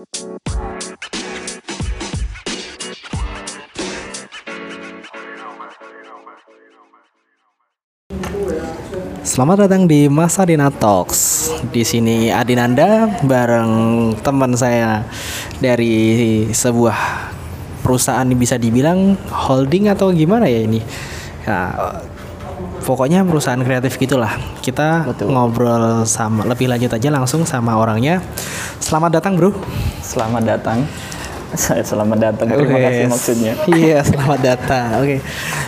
Selamat datang di Masa Dina Talks. Di sini Adinanda bareng teman saya dari sebuah perusahaan bisa dibilang holding atau gimana ya ini. Nah, pokoknya perusahaan kreatif gitulah. Kita ngobrol sama lebih lanjut aja langsung sama orangnya. Selamat datang, Bro. Selamat datang. Saya selamat datang. Terima Oke. kasih maksudnya. Iya, selamat datang. Oke.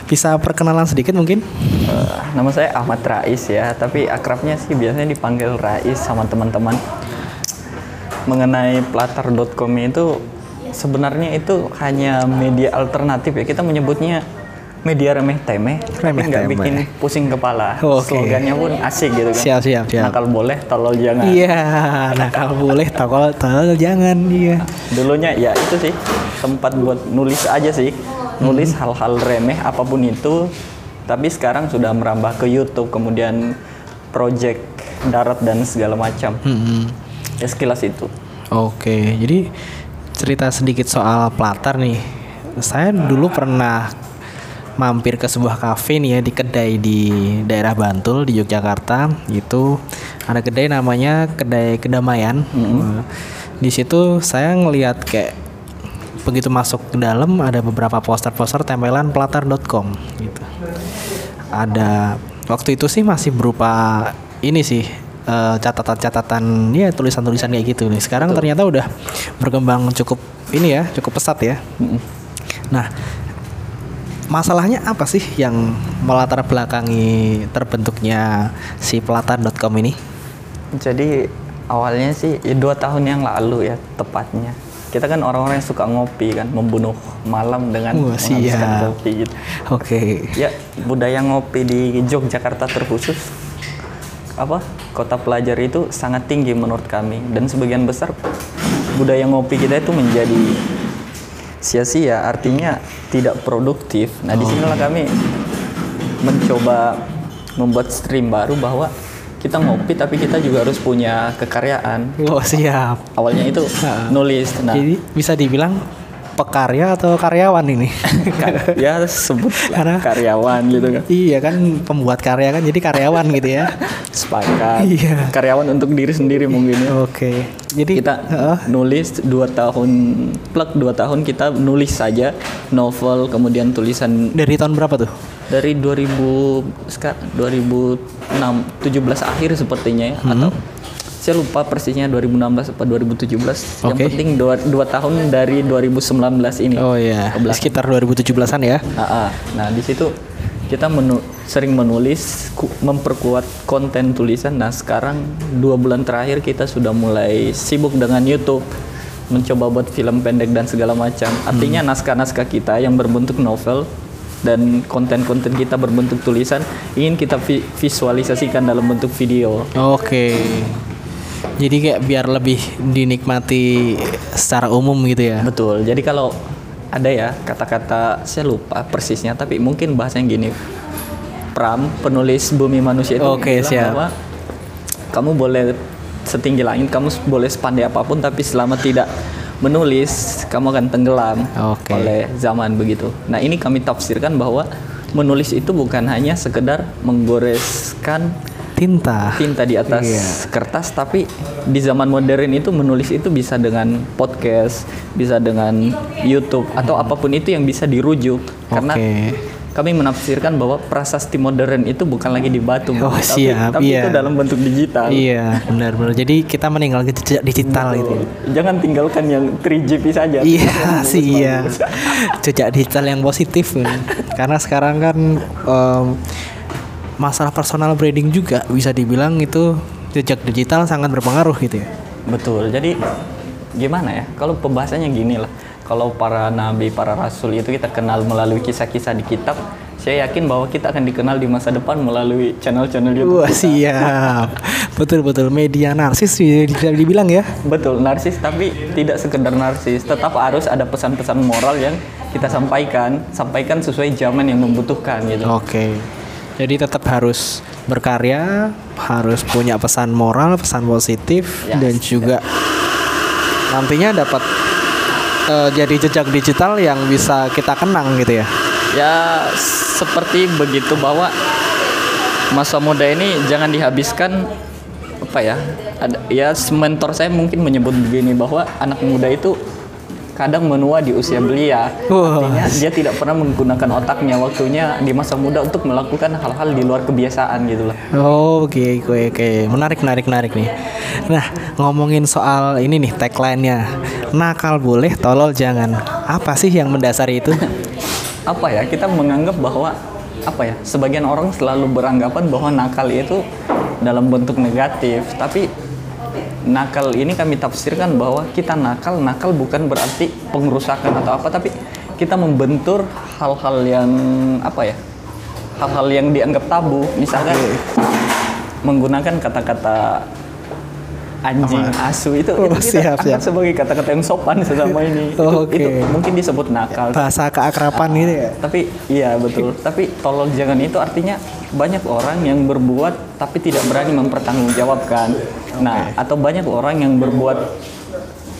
Bisa perkenalan sedikit mungkin? Eh, nama saya Ahmad Rais ya, tapi akrabnya sih biasanya dipanggil Rais sama teman-teman. Mengenai platar.com itu sebenarnya itu hanya media alternatif ya. Kita menyebutnya media remeh temeh, Remeh nggak bikin pusing kepala. Oke. Slogannya pun asik gitu kan. Siap, siap, siap. Nakal boleh, tolol jangan. Iya, nakal boleh, tokol tolol jangan. Iya. Dulunya ya itu sih tempat buat nulis aja sih, nulis hal-hal remeh apa pun itu. Tapi sekarang sudah merambah ke YouTube, kemudian project darat dan segala macam. Hmm. Ya sekilas itu. Oke, jadi cerita sedikit soal Platar nih. Saya dulu pernah mampir ke sebuah kafe nih ya di kedai di daerah Bantul di Yogyakarta. Itu ada kedai namanya kedai Kedamaian. Nah, Di situ saya ngelihat kayak begitu masuk ke dalam ada beberapa poster-poster tempelan platar.com gitu. Ada waktu itu sih masih berupa ini sih eh, catatan-catatan ya tulisan-tulisan kayak gitu nih. Sekarang ternyata udah berkembang cukup ini ya, cukup pesat ya. Nah, masalahnya apa sih yang melatar belakangi terbentuknya si platar.com ini? Jadi awalnya sih ya dua tahun yang lalu ya tepatnya. Kita kan orang-orang yang suka ngopi kan, membunuh malam dengan Wah, menghabiskan kopi gitu. Oke. Ya budaya ngopi di Yogyakarta terkhusus apa kota pelajar itu sangat tinggi menurut kami dan sebagian besar budaya ngopi kita itu menjadi sia-sia artinya tidak produktif. Nah di sinilah kami mencoba membuat stream baru bahwa kita ngopi tapi kita juga harus punya kekaryaan. Oh, siap. Awalnya itu nulis. Nah Jadi bisa dibilang pekarya atau karyawan ini? ya sebut Karena- karyawan gitu kan. iya kan pembuat karya kan jadi karyawan gitu ya. Sepakat. Iya. Karyawan untuk diri sendiri mungkin ya. Oke. Jadi kita Heeh. nulis dua tahun plek dua tahun kita nulis saja novel kemudian tulisan dari tahun berapa tuh? dari 2000 sekarang 2006 17 akhir sepertinya ya Hmm. atau saya lupa persisnya 2016 atau 2017 yang Oke. penting dua, dua tahun dari 2019 ini Oh iya, belakang. sekitar 2017-an ya. Ah. Nah di situ kita menu- sering menulis, ku- memperkuat konten tulisan. Nah sekarang dua bulan terakhir kita sudah mulai sibuk dengan YouTube, mencoba buat film pendek dan segala macam. Artinya naskah-naskah kita yang berbentuk novel dan konten-konten kita berbentuk tulisan ingin kita vi- visualisasikan dalam bentuk video. Oke. Jadi kayak biar lebih dinikmati secara umum gitu ya. Betul. Jadi kalau ada ya kata-kata saya lupa persisnya, tapi mungkin bahasanya gini. Pram, penulis Bumi Manusia itu Oke, bilang siap. bahwa kamu boleh setinggi langit, kamu boleh sepandai apa pun, tapi selama tidak menulis, kamu akan tenggelam Oke. oleh zaman begitu. Nah ini kami tafsirkan bahwa menulis itu bukan hanya sekedar menggoreskan Tinta. tinta di atas Iya. kertas tapi di zaman modern itu menulis itu bisa dengan podcast bisa dengan YouTube atau apa pun itu yang bisa dirujuk karena kami menafsirkan bahwa prasasti modern itu bukan lagi di batu Oh, tapi, siap, tapi iya. itu dalam bentuk digital Iya, benar-benar. Jadi kita meninggalkan jejak digital gitu. ya. jangan tinggalkan yang 3GP saja Iya sih iya. Jejak digital yang positif kan. Karena sekarang kan em, masalah personal branding juga bisa dibilang itu jejak digital sangat berpengaruh gitu ya. betul jadi gimana ya kalau pembahasannya gini lah kalau para nabi para rasul itu kita kenal melalui kisah-kisah di kitab saya yakin bahwa kita akan dikenal di masa depan melalui channel-channel YouTube Wah kita. siap. betul betul media narsis bisa dibilang ya. Betul, narsis tapi tidak sekedar narsis, tetap harus ada pesan-pesan moral yang kita sampaikan, sampaikan sesuai zaman yang membutuhkan gitu. Oke. Jadi tetap harus berkarya, harus punya pesan moral, pesan positif Ya, dan juga nantinya dapat eh, jadi jejak digital yang bisa kita kenang gitu ya. Ya seperti begitu bahwa masa muda ini jangan dihabiskan apa ya? Ada ya mentor saya mungkin menyebut begini bahwa anak muda itu kadang menua di usia belia. Artinya dia tidak pernah menggunakan otaknya waktunya di masa muda untuk melakukan hal-hal di luar kebiasaan gitu loh. Oh, oke oke oke. Menarik menarik menarik nih. Nah, ngomongin soal ini nih tagline-nya. Nakal boleh, tolol jangan. Apa sih yang mendasari itu? apa ya kita menganggap bahwa apa ya sebagian orang selalu beranggapan bahwa nakal itu dalam bentuk negatif tapi nakal ini kami tafsirkan bahwa kita nakal nakal bukan berarti pengerusakan atau apa tapi kita membentur hal-hal yang apa ya hal-hal yang dianggap tabu. Misalkan menggunakan kata-kata anjing asu itu, Oh, itu kita siap, sebagai kata-kata yang sopan selama ini. Itu, oke. itu mungkin disebut nakal. Bahasa keakraban gitu ya. tapi iya betul. Tapi tolol jangan itu artinya banyak orang yang berbuat tapi tidak berani mempertanggungjawabkan. Nah atau banyak orang yang berbuat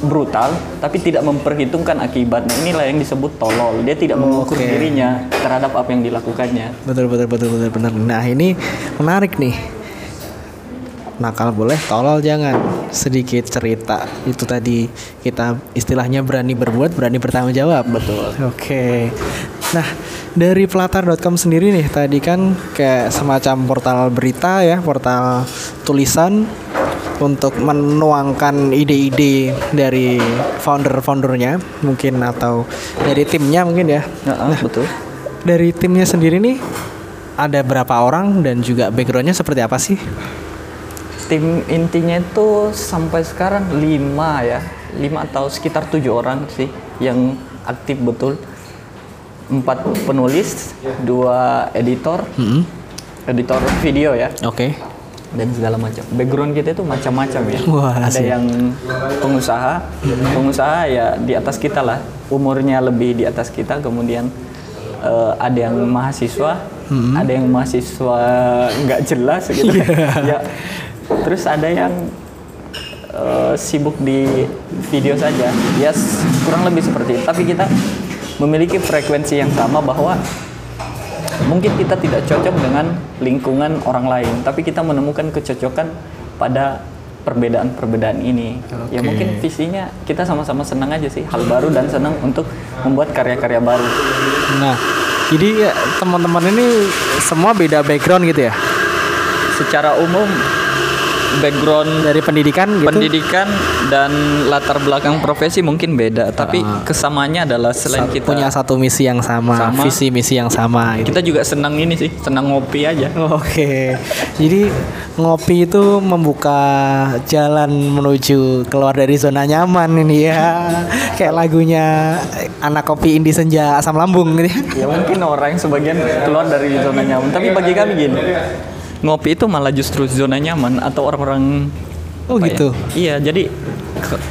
brutal tapi tidak memperhitungkan akibat. Nah inilah yang disebut tolol. Dia tidak mengukur dirinya terhadap apa yang dilakukannya. Betul betul betul betul benar. Nah, ini menarik nih. Nakal boleh, tolol jangan. Sedikit cerita itu tadi kita istilahnya berani berbuat, berani bertanggung jawab. Betul. Oke. Nah, dari pelatar.com sendiri nih tadi kan kayak semacam portal berita ya, portal tulisan untuk menuangkan ide-ide dari founder-foundernya mungkin atau dari timnya mungkin ya. Nah, betul Dari timnya sendiri nih ada berapa orang dan juga backgroundnya seperti apa sih? Tim intinya itu sampai sekarang lima ya. Lima atau sekitar tujuh orang sih yang aktif betul. Empat penulis dua editor Hmm. editor video ya. Oke. dan segala macam. Background kita itu macam-macam ya. Wah, ada yang pengusaha pengusaha ya di atas kita lah. Umurnya lebih di atas kita kemudian eh, ada yang mahasiswa ada yang mahasiswa nggak jelas gitu. Ya terus ada yang eh, sibuk di video saja ya s- kurang lebih seperti itu tapi kita memiliki frekuensi yang sama bahwa mungkin kita tidak cocok dengan lingkungan orang lain, tapi kita menemukan kecocokan pada perbedaan-perbedaan ini. Ya Oke. mungkin visinya kita sama-sama senang aja sih hal baru dan senang untuk membuat karya-karya baru. Nah, jadi ya, teman-teman ini semua beda background gitu ya? Secara umum background Dari pendidikan gitu? pendidikan dan latar belakang profesi mungkin beda, tapi kesamaannya adalah selain kita punya satu misi yang sama, Sama. visi misi yang sama. Gitu. kita juga senang ini sih, senang ngopi aja. Oke, jadi ngopi itu membuka jalan menuju keluar dari zona nyaman ini ya, kayak lagunya anak kopi Indi Senja asam lambung gitu. ya. ya mungkin orang yang sebagian keluar dari zona nyaman tapi bagi kami gini ngopi itu malah justru zona nyaman atau orang-orang Oh, ya? gitu. iya jadi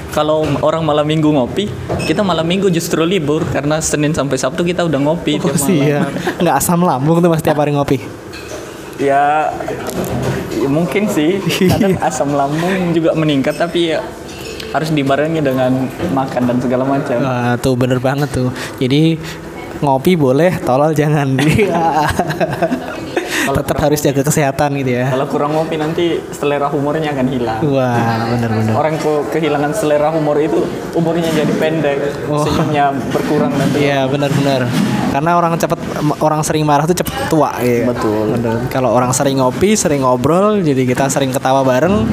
kalau orang malam minggu ngopi kita malam minggu justru libur karena senin sampai sabtu kita udah ngopi Oh tiap ya, malam. nggak asam lambung tuh mas tiap hari ngopi. ya, ya mungkin sih kadang asam lambung juga meningkat tapi ya harus dibarengi dengan makan dan segala macam Wah, tuh bener banget tuh. Jadi ngopi boleh, tolol jangan. Tetap harus jaga kesehatan gitu ya. kalau kurang ngopi nanti selera humornya akan hilang Wah, bener-bener. orang ke- kehilangan selera humor itu umurnya jadi pendek Oh. senyumnya berkurang nanti Iya benar-benar. Karena orang cepet orang sering marah tuh cepet tua. Iya. Betul. Bener. Kalau orang sering ngopi, sering ngobrol, jadi kita sering ketawa bareng,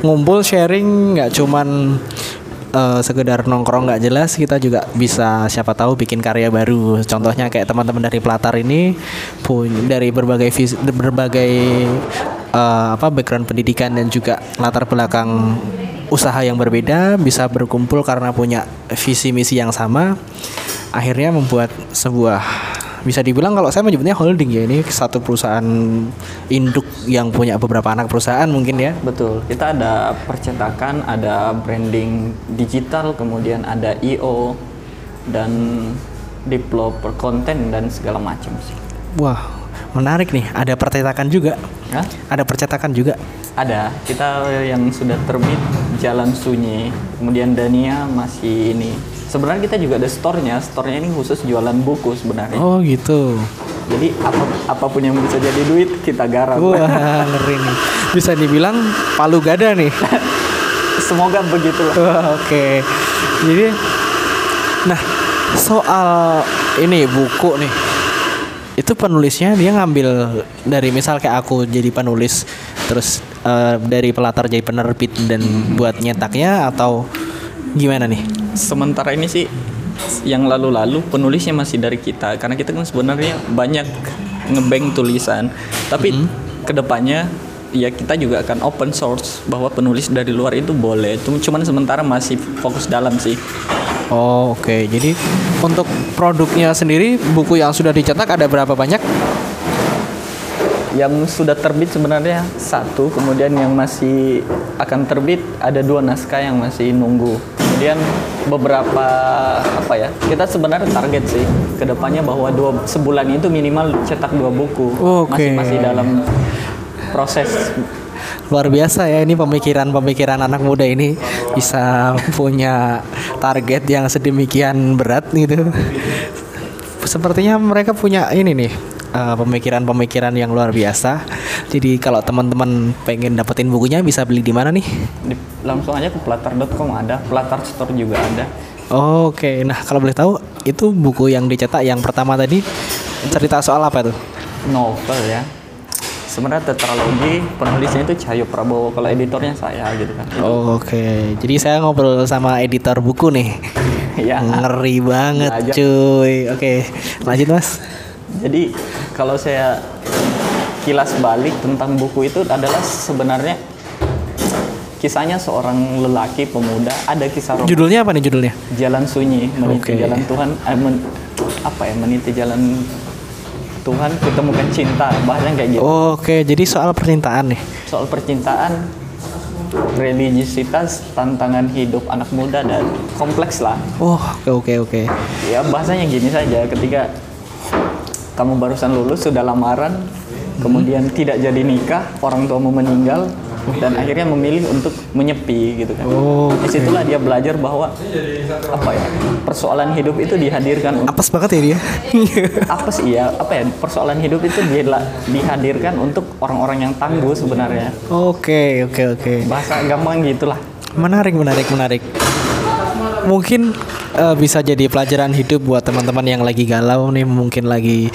ngumpul sharing, nggak cuman eh, sekedar nongkrong nggak jelas, kita juga bisa siapa tahu bikin karya baru. Contohnya kayak teman-teman dari Pelatar ini punya dari berbagai vis, berbagai eh, apa background pendidikan dan juga latar belakang usaha yang berbeda bisa berkumpul karena punya visi misi yang sama akhirnya membuat sebuah bisa dibilang kalau saya menyebutnya holding ya. Ini satu perusahaan induk yang punya beberapa anak perusahaan mungkin ya. Betul. Kita ada percetakan ada branding digital kemudian ada io dan developer konten dan segala macam sih. Wah menarik nih. Ada percetakan juga. Hah? ada percetakan juga. Ada. Kita yang sudah terbit Jalan Sunyi. Kemudian Dania masih ini. Sebenarnya kita juga ada store-nya. Store-nya ini khusus jualan buku sebenarnya. Oh gitu. Jadi apa apa pun yang bisa jadi duit kita garap. Wah ngeri nih. Bisa dibilang palu gada nih. Semoga begitu Oke. Jadi, nah soal ini buku nih, itu penulisnya dia ngambil dari misal kayak aku jadi penulis, terus eh, dari pelatar jadi penerbit dan buat nyetaknya atau gimana nih? Sementara ini sih yang lalu-lalu penulisnya masih dari kita karena kita kan sebenarnya banyak ngebank tulisan. Tapi ke depannya ya kita juga akan open source bahwa penulis dari luar itu boleh. Cuma- Cuman sementara masih fokus dalam sih. Oh oke. Jadi untuk produknya sendiri buku yang sudah dicetak ada berapa banyak? Yang sudah terbit sebenarnya satu, kemudian yang masih akan terbit ada dua naskah yang masih nunggu. Kemudian beberapa apa ya? Kita sebenarnya target sih ke depannya bahwa dua sebulan itu minimal cetak dua buku. Oke. Masih masih dalam proses. Luar biasa ya ini pemikiran-pemikiran anak muda ini bisa punya target yang sedemikian berat gitu. Sepertinya mereka punya ini nih eh, pemikiran-pemikiran yang luar biasa. Jadi kalau teman-teman pengen dapetin bukunya bisa beli di mana nih? Di- langsung aja ke platar.com ada, platar store juga ada. Oke, nah kalau boleh tahu itu buku yang dicetak yang pertama tadi cerita soal apa tuh? Novel ya. Sebenarnya tetralogi penulisnya itu Cahyo Prabowo, kalau editornya saya gitu kan. Oke, jadi saya ngobrol sama editor buku nih. ya. Ngeri banget Belajar. cuy. Oke, lanjut mas. Jadi kalau saya kilas balik tentang buku itu adalah sebenarnya kisahnya seorang lelaki pemuda ada kisah roh Judulnya apa nih judulnya? jalan sunyi meniti Oke. jalan Tuhan eh, men- apa ya meniti jalan Tuhan kutemukan cinta bahasanya kayak gitu Oke, jadi soal percintaan nih. soal percintaan religiositas tantangan hidup anak muda dan kompleks lah Oh, oke oke oke. ya bahasanya gini saja ketika kamu barusan lulus sudah lamaran kemudian tidak jadi nikah orang tuamu meninggal dan akhirnya memilih untuk menyepi gitu kan Oh, di situlah dia belajar bahwa apa ya persoalan hidup itu dihadirkan Apes banget ya dia. apa sih ya apa ya persoalan hidup itu dia dihadirkan untuk orang-orang yang tangguh sebenarnya Oke oke oke. bahasa gampang gitulah Menarik menarik menarik. Mungkin eh, bisa jadi pelajaran hidup buat teman-teman yang lagi galau nih, mungkin lagi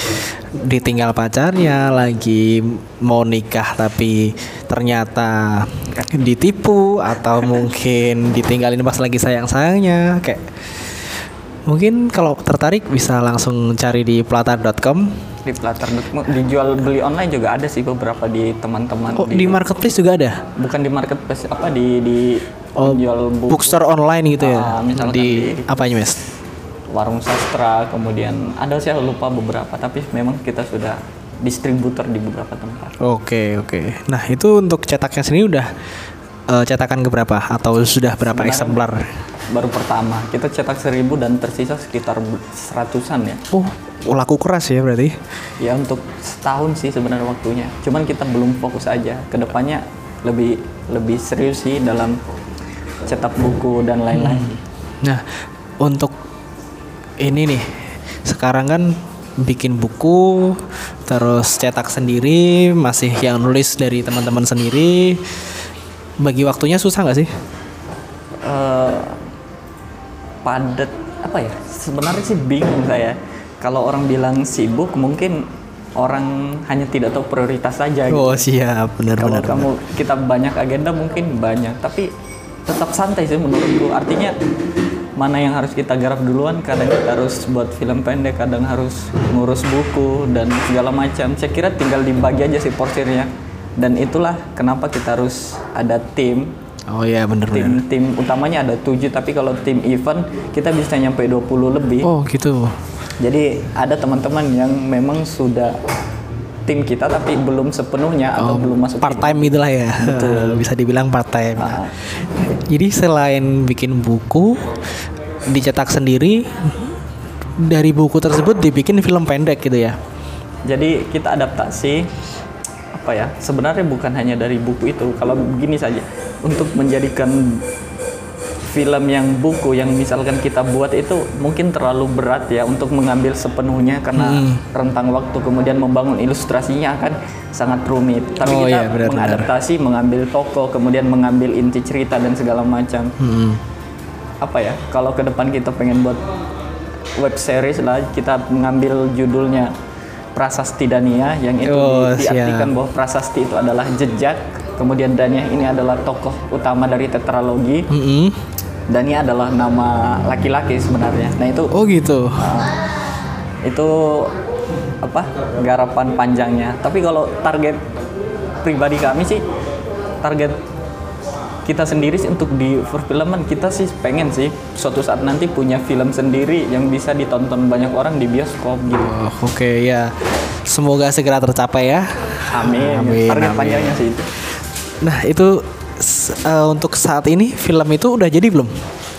ditinggal pacarnya, lagi mau nikah tapi ternyata ditipu atau mungkin ditinggalin pas lagi sayang-sayangnya kayak Mungkin kalau tertarik bisa langsung cari di platar.com. di platar dijual beli online juga ada sih beberapa di teman-teman Oh, di marketplace juga ada. bukan di marketplace apa di di Oh, jual buku Bookstore online gitu ya. Ah, di di- apanya, Mas? warung sastra kemudian ada saya lupa beberapa tapi memang kita sudah distributor di beberapa tempat Oke, oke. Nah, itu untuk cetaknya sendiri udah eh, cetakan keberapa atau sudah berapa eksemplar? baru pertama kita cetak seribu dan tersisa sekitar seratusan ya Oh, laku keras ya berarti. ya untuk setahun sih sebenarnya waktunya cuman kita belum fokus aja ke depannya lebih lebih serius sih dalam cetak buku dan lain-lain Nah, untuk ini nih, sekarang kan bikin buku, terus cetak sendiri, masih yang nulis dari teman-teman sendiri. Bagi waktunya susah nggak sih? eh padat apa ya sebenarnya sih bingung saya kalau orang bilang sibuk mungkin orang hanya tidak tahu prioritas saja gitu. Oh siap, kalau benar-benar. kamu kita banyak agenda mungkin banyak tapi tetap santai sih menurutku artinya mana yang harus kita garap duluan? Kadang kita harus buat film pendek kadang harus ngurus buku dan segala macam. Saya kira tinggal dibagi aja sih porsinya dan itulah kenapa kita harus ada tim. Oh iya benar-benar. tim tim utamanya ada 7 tapi kalau tim event kita bisa nyampe 20 lebih. Oh gitu. jadi ada teman-teman yang memang sudah tim kita tapi belum sepenuhnya atau belum masuk part tim. time itulah ya. Betul. Bisa dibilang part time. Ah. Jadi selain bikin buku dicetak sendiri dari buku tersebut dibikin film pendek gitu ya. jadi kita adaptasi apa ya sebenarnya bukan hanya dari buku itu kalau begini saja untuk menjadikan film yang buku yang misalkan kita buat itu mungkin terlalu berat ya untuk mengambil sepenuhnya karena Hmm. rentang waktu kemudian membangun ilustrasinya akan sangat rumit. Tapi Oh, kita iya, benar, benar. mengadaptasi, mengambil tokoh, kemudian mengambil inti cerita dan segala macam. Hmm. Apa ya? Kalau ke depan kita pengen buat web series lah, kita mengambil judulnya Prasasti Dania yang itu Oh, di- diartikan siap. bahwa prasasti itu adalah jejak, kemudian Dania ini adalah tokoh utama dari tetralogi. Mm-mm. Dania adalah nama laki-laki sebenarnya. Nah itu Oh gitu. itu apa garapan panjangnya. Tapi kalau target pribadi kami sih target kita sendiri sih untuk di perfilman kita sih pengen sih suatu saat nanti punya film sendiri yang bisa ditonton banyak orang di bioskop gitu. Oh, Oke ya. Semoga segera tercapai ya. Amin. Amin, target amin. panjangnya sih itu. Nah itu eh, untuk saat ini film itu udah jadi belum?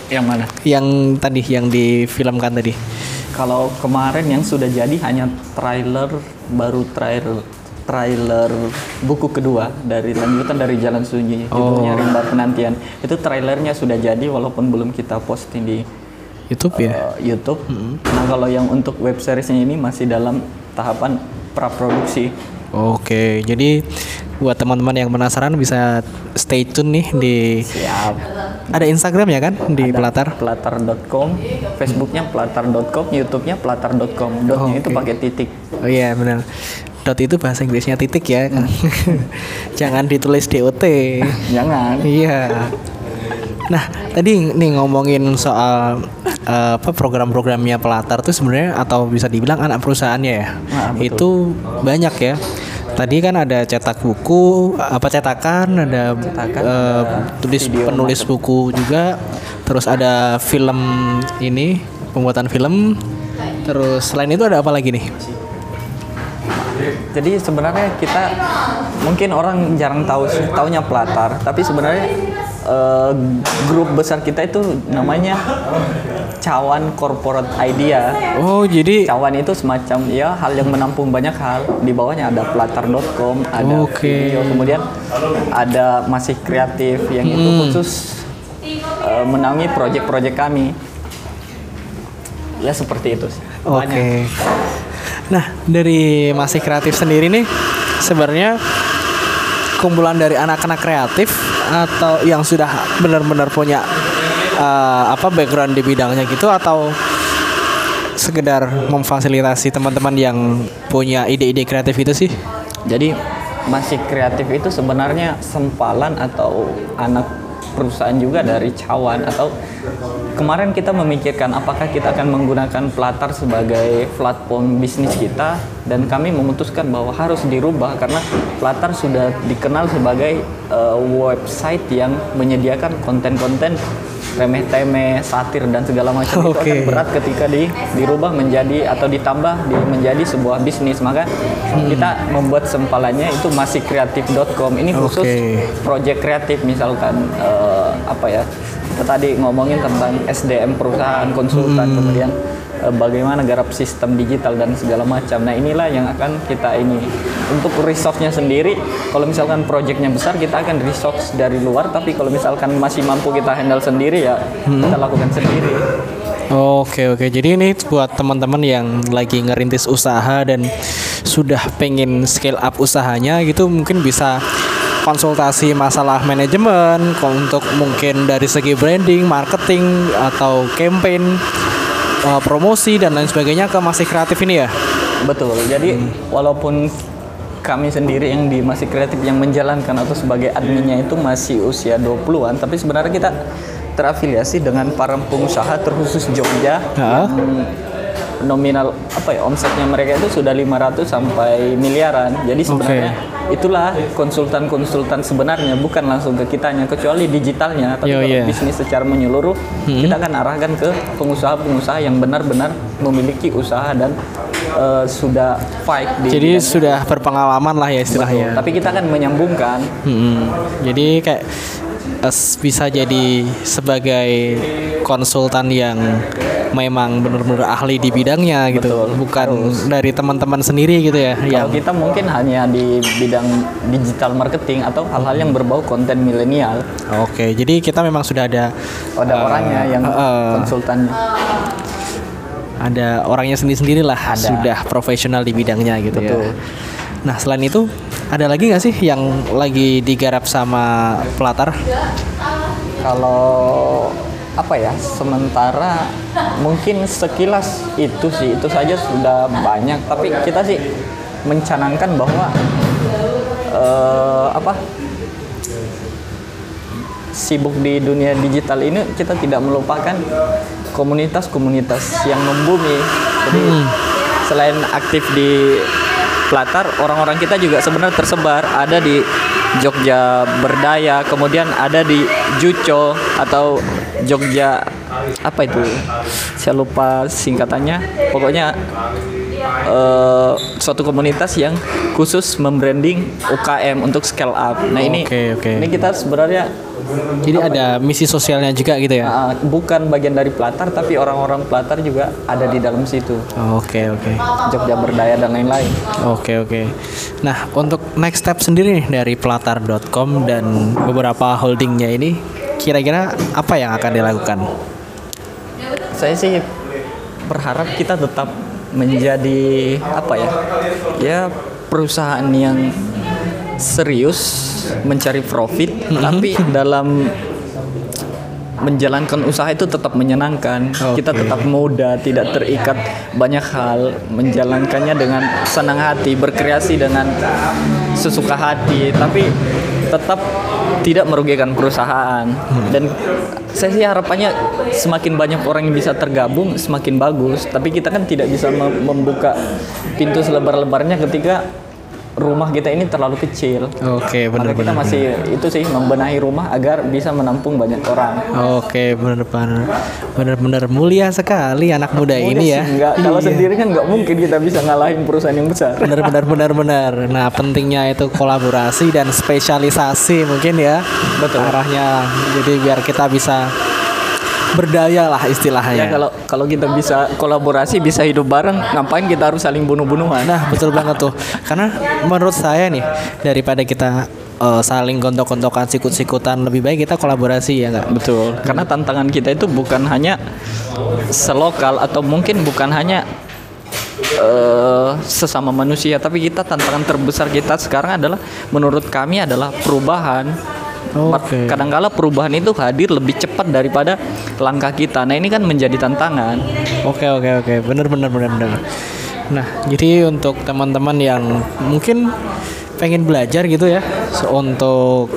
Yang mana? Yang tadi yang difilmkan tadi. Kalau kemarin yang sudah jadi hanya trailer baru trailer trailer buku kedua dari lanjutan dari Jalan Sunyi judulnya Oh. Rimba Penantian itu trailernya sudah jadi walaupun belum kita posting di YouTube ya. uh, YouTube. Nah kalau yang untuk web seriesnya ini masih dalam tahapan praproduksi. Oke, jadi buat teman-teman yang penasaran bisa stay tune nih di Siap. ada Instagram ya kan di Pelatar. Pelatar.com, Facebooknya pelatar.com, YouTube-nya pelatar.com. Dotnya itu Oke. pakai titik. Oh iya benar. Dot itu bahasa Inggrisnya titik ya. Jangan ditulis DOT. Jangan. Iya. Nah, tadi nih ngomongin soal eh, apa program-programnya Pelatar tuh sebenarnya atau bisa dibilang anak perusahaannya ya. Nah, betul. Itu banyak ya. Tadi kan ada cetak buku, apa cetakan, ada Cetakan, eh, ada tulis video penulis buku juga, terus ada film ini pembuatan film. Terus selain itu ada apa lagi nih? Jadi sebenarnya kita mungkin orang jarang tahu taunya Pelatar, tapi sebenarnya eh, grup besar kita itu namanya Cawan Corporate Idea. Oh, jadi Cawan itu semacam ya hal yang menampung banyak hal. Di bawahnya ada pelatar.com, ada Oke. video, kemudian ada masih kreatif yang itu Hmm. khusus eh, menaungi proyek-proyek kami. Ya seperti itu sih. Oke. Banyak. Nah, dari masih kreatif sendiri nih, sebenarnya kumpulan dari anak-anak kreatif atau yang sudah benar-benar punya eh, apa background di bidangnya gitu atau sekedar memfasilitasi teman-teman yang punya ide-ide kreatif itu sih? Jadi masih kreatif itu sebenarnya sempalan atau anak perusahaan juga dari Cawan. Atau kemarin kita memikirkan apakah kita akan menggunakan Pelatar sebagai platform bisnis kita. Dan kami memutuskan bahwa harus dirubah karena Pelatar sudah dikenal sebagai eh, website yang menyediakan konten-konten remeh-temeh, satir dan segala macam itu Oke. akan berat ketika di dirubah menjadi atau ditambah di, menjadi sebuah bisnis maka kita membuat sempalannya itu masih kreatif.com ini khusus Oke. project kreatif misalkan eh, apa ya kita tadi ngomongin tentang SDM perusahaan konsultan kemudian eh, bagaimana garap sistem digital dan segala macam. Nah inilah yang akan kita ini untuk resource-nya sendiri kalau misalkan projectnya besar kita akan resource dari luar tapi kalau misalkan masih mampu kita handle sendiri ya kita lakukan sendiri. Oke oke. Jadi ini buat teman-teman yang lagi ngerintis usaha dan sudah pengen scale up usahanya gitu mungkin bisa konsultasi masalah manajemen untuk mungkin dari segi branding, marketing atau campaign, eh, promosi dan lain sebagainya ke masih kreatif ini ya. Betul. Jadi walaupun kami sendiri yang di masih kreatif yang menjalankan atau sebagai adminnya itu masih usia 20-an, tapi sebenarnya kita terafiliasi dengan para pengusaha terkhusus Jogja Ha? yang nominal apa ya omsetnya mereka itu sudah 500 sampai miliaran. Jadi sebenarnya itulah konsultan-konsultan sebenarnya bukan langsung ke kitanya kecuali digitalnya tapi Yo, kalau iya. bisnis secara menyeluruh kita akan arahkan ke pengusaha-pengusaha yang benar-benar memiliki usaha dan eh, sudah fight di Jadi bidang- sudah berpengalaman lah ya Betul. istilahnya. Tapi kita akan menyambungkan Mm-mm. Jadi kayak eh, bisa jadi sebagai konsultan yang memang benar-benar ahli di bidangnya gitu, Betul, bukan dari teman-teman sendiri gitu ya. Kalau Yang kita mungkin hanya di bidang digital marketing atau hal-hal yang berbau konten milenial. Oke, jadi kita memang sudah ada Ada orangnya yang eh, konsultannya. ada orangnya sendiri-sendiri lah sudah profesional di bidangnya gitu Betul. ya. Nah selain itu ada lagi nggak sih yang lagi digarap sama pelatar? Kalau apa ya sementara mungkin sekilas itu sih itu saja sudah banyak. Tapi kita sih mencanangkan bahwa eh, apa sibuk di dunia digital ini kita tidak melupakan komunitas-komunitas yang membumi. Jadi selain aktif di Pelatar orang-orang kita juga sebenarnya tersebar. Ada di Jogja Berdaya kemudian ada di Juco atau Jogja apa itu? Saya lupa singkatannya. Pokoknya eh, suatu komunitas yang khusus membranding UKM untuk scale up. Nah ini Oke, oke. ini kita sebenarnya Jadi ada misi sosialnya juga gitu ya? uh, bukan bagian dari Pelatar tapi orang-orang Pelatar juga ada di dalam situ. Oke oke. Jogja Berdaya dan lain-lain. Oke oke. Nah untuk next step sendiri nih dari pelatar.com dan beberapa holdingnya ini, kira-kira apa yang akan dilakukan? saya sih berharap kita tetap menjadi apa ya ya perusahaan yang serius mencari profit tapi dalam menjalankan usaha itu tetap menyenangkan kita Oke. tetap muda tidak terikat banyak hal menjalankannya dengan senang hati berkreasi dengan sesuka hati tapi tetap tidak merugikan perusahaan. Dan saya sih harapannya semakin banyak orang yang bisa tergabung semakin bagus. Tapi kita kan tidak bisa mem- membuka pintu selebar-lebarnya ketika rumah kita ini terlalu kecil Oke Maka kita benar-benar. masih itu sih membenahi rumah agar bisa menampung banyak orang Oke benar-benar benar-benar mulia sekali anak muda ini ya. Enggak, kalau Iya. sendiri kan nggak mungkin kita bisa ngalahin perusahaan yang besar. benar-benar benar-benar. Nah pentingnya itu kolaborasi dan spesialisasi mungkin ya. Betul. Arahnya jadi biar kita bisa berdaya lah Ya istilahnya. kalau kalau kita bisa kolaborasi, bisa hidup bareng, ngapain kita harus saling bunuh-bunuhan? Nah betul banget tuh. Karena menurut saya nih daripada kita eh, saling gontok-gontokan sikut-sikutan lebih baik kita kolaborasi ya nggak? Betul. Karena tantangan kita itu bukan hanya selokal atau mungkin bukan hanya eh, sesama manusia, tapi kita tantangan terbesar kita sekarang adalah menurut kami adalah perubahan. Oke. Kadangkala perubahan itu hadir lebih cepat daripada langkah kita. Nah ini kan menjadi tantangan. Oke oke oke bener bener bener bener. Nah jadi untuk teman-teman yang mungkin pengen belajar gitu ya so- untuk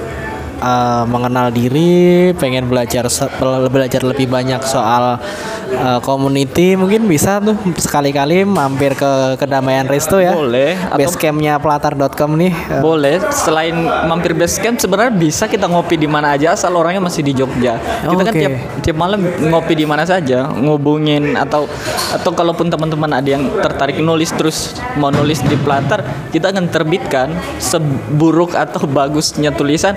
uh, mengenal diri, pengen belajar belajar lebih banyak soal uh, community, mungkin bisa tuh sekali-kali mampir ke kedamaian resto ya. Boleh, Basecampnya pelatar.com nih. Uh, Boleh, selain mampir base camp sebenarnya bisa kita ngopi di mana aja asal orangnya masih di Jogja. Kita kan Oke. tiap tiap malam ngopi di mana saja, ngubungin atau atau kalaupun teman-teman ada yang tertarik nulis terus mau nulis di Platar, kita akan terbitkan seburuk atau bagusnya tulisan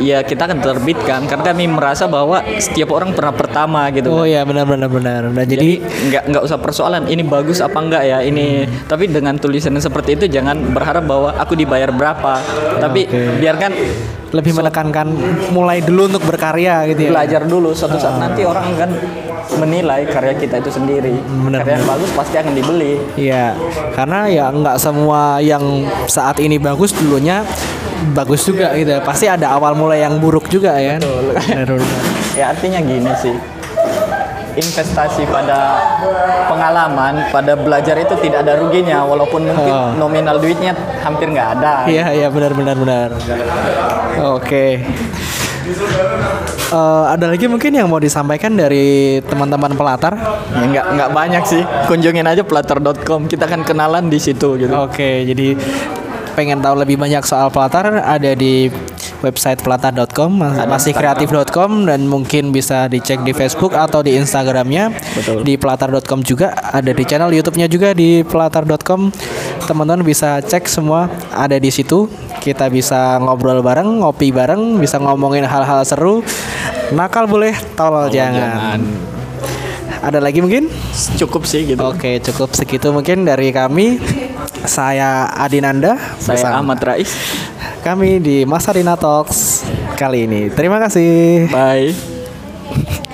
ya kita akan terbitkan karena kami merasa bahwa setiap orang pernah pertama gitu. Oh kan. ya benar benar benar. Nah Jadi jadi nggak nggak usah persoalan ini bagus apa enggak ya ini tapi dengan tulisan seperti itu jangan berharap bahwa aku dibayar berapa tapi oke. biarkan lebih menekankan mulai dulu untuk berkarya gitu ya. belajar dulu suatu saat nanti orang akan menilai karya kita itu sendiri Benar, karya yang bagus pasti akan dibeli Iya, karena ya nggak semua yang saat ini bagus dulunya bagus juga gitu. ya. Pasti ada awal mulai yang buruk juga ya. Benar, benar. ya artinya gini sih investasi pada pengalaman pada belajar itu tidak ada ruginya walaupun mungkin Oh. nominal duitnya hampir nggak ada Iya, iya benar benar benar. Oke. Eh, ada lagi mungkin yang mau disampaikan dari teman-teman pelatar? Ya nggak nggak banyak sih. Kunjungin aja platter.com. Kita akan kenalan di situ gitu. Oke, jadi pengen tahu lebih banyak soal pelatar ada di website pelatar.com masih kreatif.com dan mungkin bisa dicek di Facebook atau di Instagramnya Betul. di pelatar.com juga ada di channel YouTube-nya juga di pelatar.com teman-teman bisa cek semua ada di situ kita bisa ngobrol bareng ngopi bareng bisa ngomongin hal-hal seru nakal boleh tolol jangan Ada lagi mungkin? Cukup sih gitu. Oke, cukup segitu mungkin dari kami. Saya Adinanda, Saya bersama Ahmad Rais. Kami di Masarina Talks kali ini. Terima kasih. Bye.